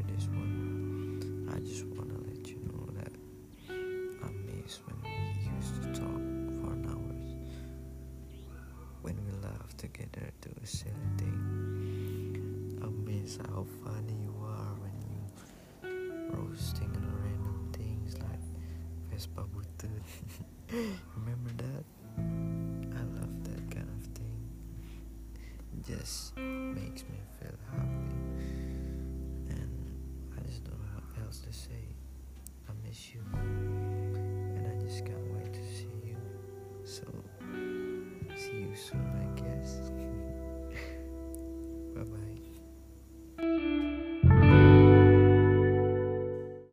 share this one. I just wanna let you know that I miss when we used to talk for hours, when we laughed together to a silly thing. I miss how funny you are when you roasting on random things like Vespa Butut. Remember that? I love that kind of thing. It just makes me